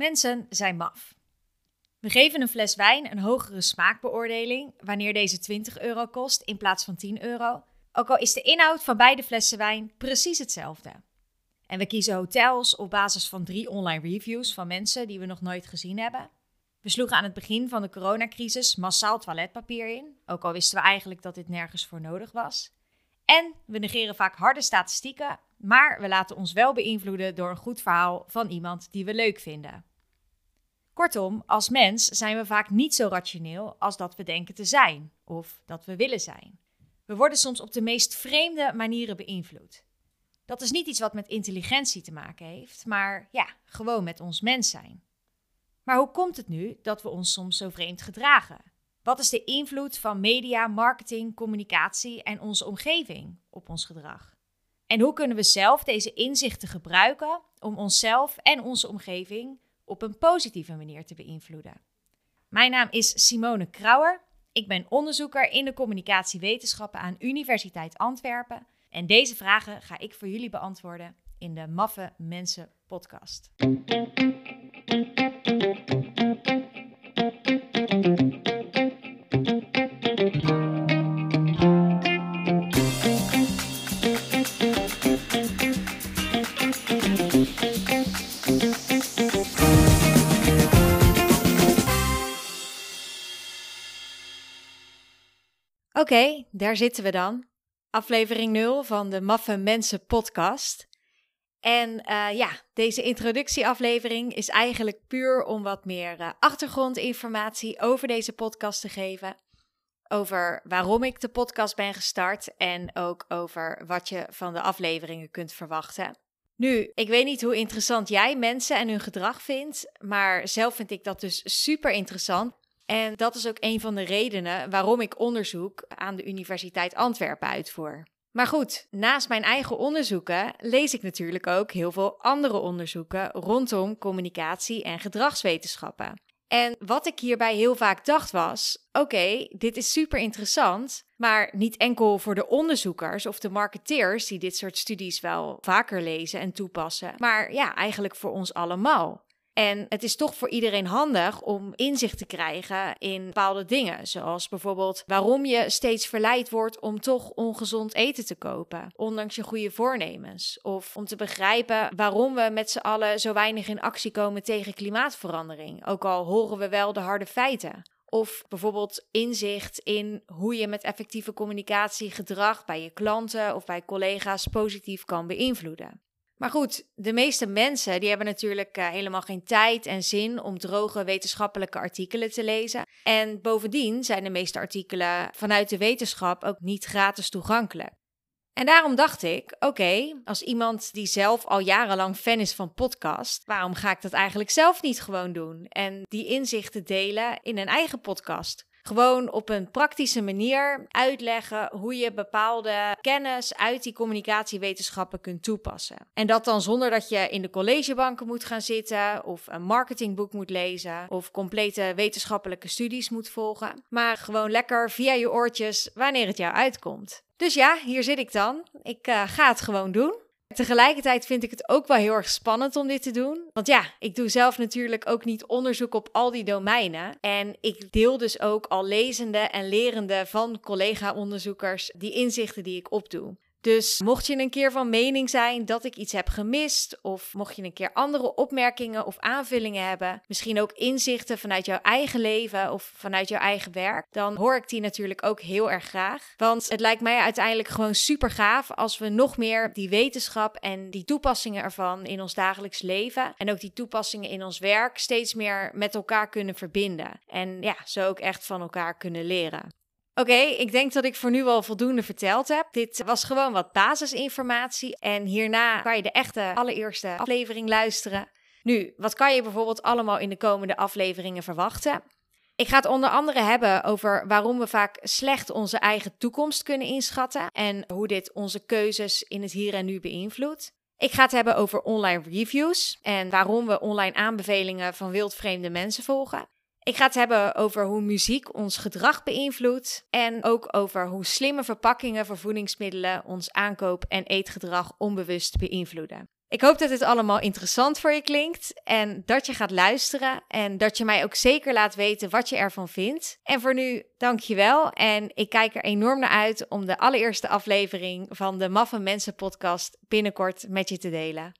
Mensen zijn maf. We geven een fles wijn een hogere smaakbeoordeling wanneer deze 20 euro kost in plaats van 10 euro, ook al is de inhoud van beide flessen wijn precies hetzelfde. En we kiezen hotels op basis van drie online reviews van mensen die we nog nooit gezien hebben. We sloegen aan het begin van de coronacrisis massaal toiletpapier in, ook al wisten we eigenlijk dat dit nergens voor nodig was. En we negeren vaak harde statistieken, maar we laten ons wel beïnvloeden door een goed verhaal van iemand die we leuk vinden. Kortom, als mens zijn we vaak niet zo rationeel als dat we denken te zijn of dat we willen zijn. We worden soms op de meest vreemde manieren beïnvloed. Dat is niet iets wat met intelligentie te maken heeft, maar ja, gewoon met ons mens zijn. Maar hoe komt het nu dat we ons soms zo vreemd gedragen? Wat is de invloed van media, marketing, communicatie en onze omgeving op ons gedrag? En hoe kunnen we zelf deze inzichten gebruiken om onszelf en onze omgeving op een positieve manier te beïnvloeden? Mijn naam is Simone Krauwer. Ik ben onderzoeker in de communicatiewetenschappen aan Universiteit Antwerpen. En deze vragen ga ik voor jullie beantwoorden in de Maffe Mensen podcast. Oké, daar zitten we dan. Aflevering 0 van de Maffe Mensen podcast. En uh, ja, deze introductieaflevering is eigenlijk puur om wat meer uh, achtergrondinformatie over deze podcast te geven. Over waarom ik de podcast ben gestart en ook over wat je van de afleveringen kunt verwachten. Nu, ik weet niet hoe interessant jij mensen en hun gedrag vindt, maar zelf vind ik dat dus super interessant. En dat is ook een van de redenen waarom ik onderzoek aan de Universiteit Antwerpen uitvoer. Maar goed, naast mijn eigen onderzoeken lees ik natuurlijk ook heel veel andere onderzoeken rondom communicatie en gedragswetenschappen. En wat ik hierbij heel vaak dacht was: oké, dit is super interessant, maar niet enkel voor de onderzoekers of de marketeers die dit soort studies wel vaker lezen en toepassen, maar ja, eigenlijk voor ons allemaal. En het is toch voor iedereen handig om inzicht te krijgen in bepaalde dingen. Zoals bijvoorbeeld waarom je steeds verleid wordt om toch ongezond eten te kopen, ondanks je goede voornemens. Of om te begrijpen waarom we met z'n allen zo weinig in actie komen tegen klimaatverandering, ook al horen we wel de harde feiten. Of bijvoorbeeld inzicht in hoe je met effectieve communicatie gedrag bij je klanten of bij collega's positief kan beïnvloeden. Maar goed, de meeste mensen die hebben natuurlijk uh, helemaal geen tijd en zin om droge wetenschappelijke artikelen te lezen. En bovendien zijn de meeste artikelen vanuit de wetenschap ook niet gratis toegankelijk. En daarom dacht ik, oké, als iemand die zelf al jarenlang fan is van podcast, waarom ga ik dat eigenlijk zelf niet gewoon doen en die inzichten delen in een eigen podcast? Gewoon op een praktische manier uitleggen hoe je bepaalde kennis uit die communicatiewetenschappen kunt toepassen. En dat dan zonder dat je in de collegebanken moet gaan zitten of een marketingboek moet lezen of complete wetenschappelijke studies moet volgen, maar gewoon lekker via je oortjes wanneer het jou uitkomt. Dus ja, hier zit ik dan. Ik uh, ga het gewoon doen. Tegelijkertijd vind ik het ook wel heel erg spannend om dit te doen. Want ja, ik doe zelf natuurlijk ook niet onderzoek op al die domeinen. En ik deel dus ook al lezende en lerende van collega-onderzoekers die inzichten die ik opdoe. Dus mocht je een keer van mening zijn dat ik iets heb gemist, of mocht je een keer andere opmerkingen of aanvullingen hebben, misschien ook inzichten vanuit jouw eigen leven of vanuit jouw eigen werk, dan hoor ik die natuurlijk ook heel erg graag. Want het lijkt mij uiteindelijk gewoon super gaaf als we nog meer die wetenschap en die toepassingen ervan in ons dagelijks leven en ook die toepassingen in ons werk steeds meer met elkaar kunnen verbinden. En ja, zo ook echt van elkaar kunnen leren. Oké, ik denk dat ik voor nu wel voldoende verteld heb. Dit was gewoon wat basisinformatie. En hierna kan je de echte allereerste aflevering luisteren. Nu, wat kan je bijvoorbeeld allemaal in de komende afleveringen verwachten? Ik ga het onder andere hebben over waarom we vaak slecht onze eigen toekomst kunnen inschatten en hoe dit onze keuzes in het hier en nu beïnvloedt. Ik ga het hebben over online reviews en waarom we online aanbevelingen van wildvreemde mensen volgen. Ik ga het hebben over hoe muziek ons gedrag beïnvloedt en ook over hoe slimme verpakkingen voor voedingsmiddelen ons aankoop- en eetgedrag onbewust beïnvloeden. Ik hoop dat dit allemaal interessant voor je klinkt en dat je gaat luisteren en dat je mij ook zeker laat weten wat je ervan vindt. En voor nu, dankjewel en ik kijk er enorm naar uit om de allereerste aflevering van de Maffe Mensen podcast binnenkort met je te delen.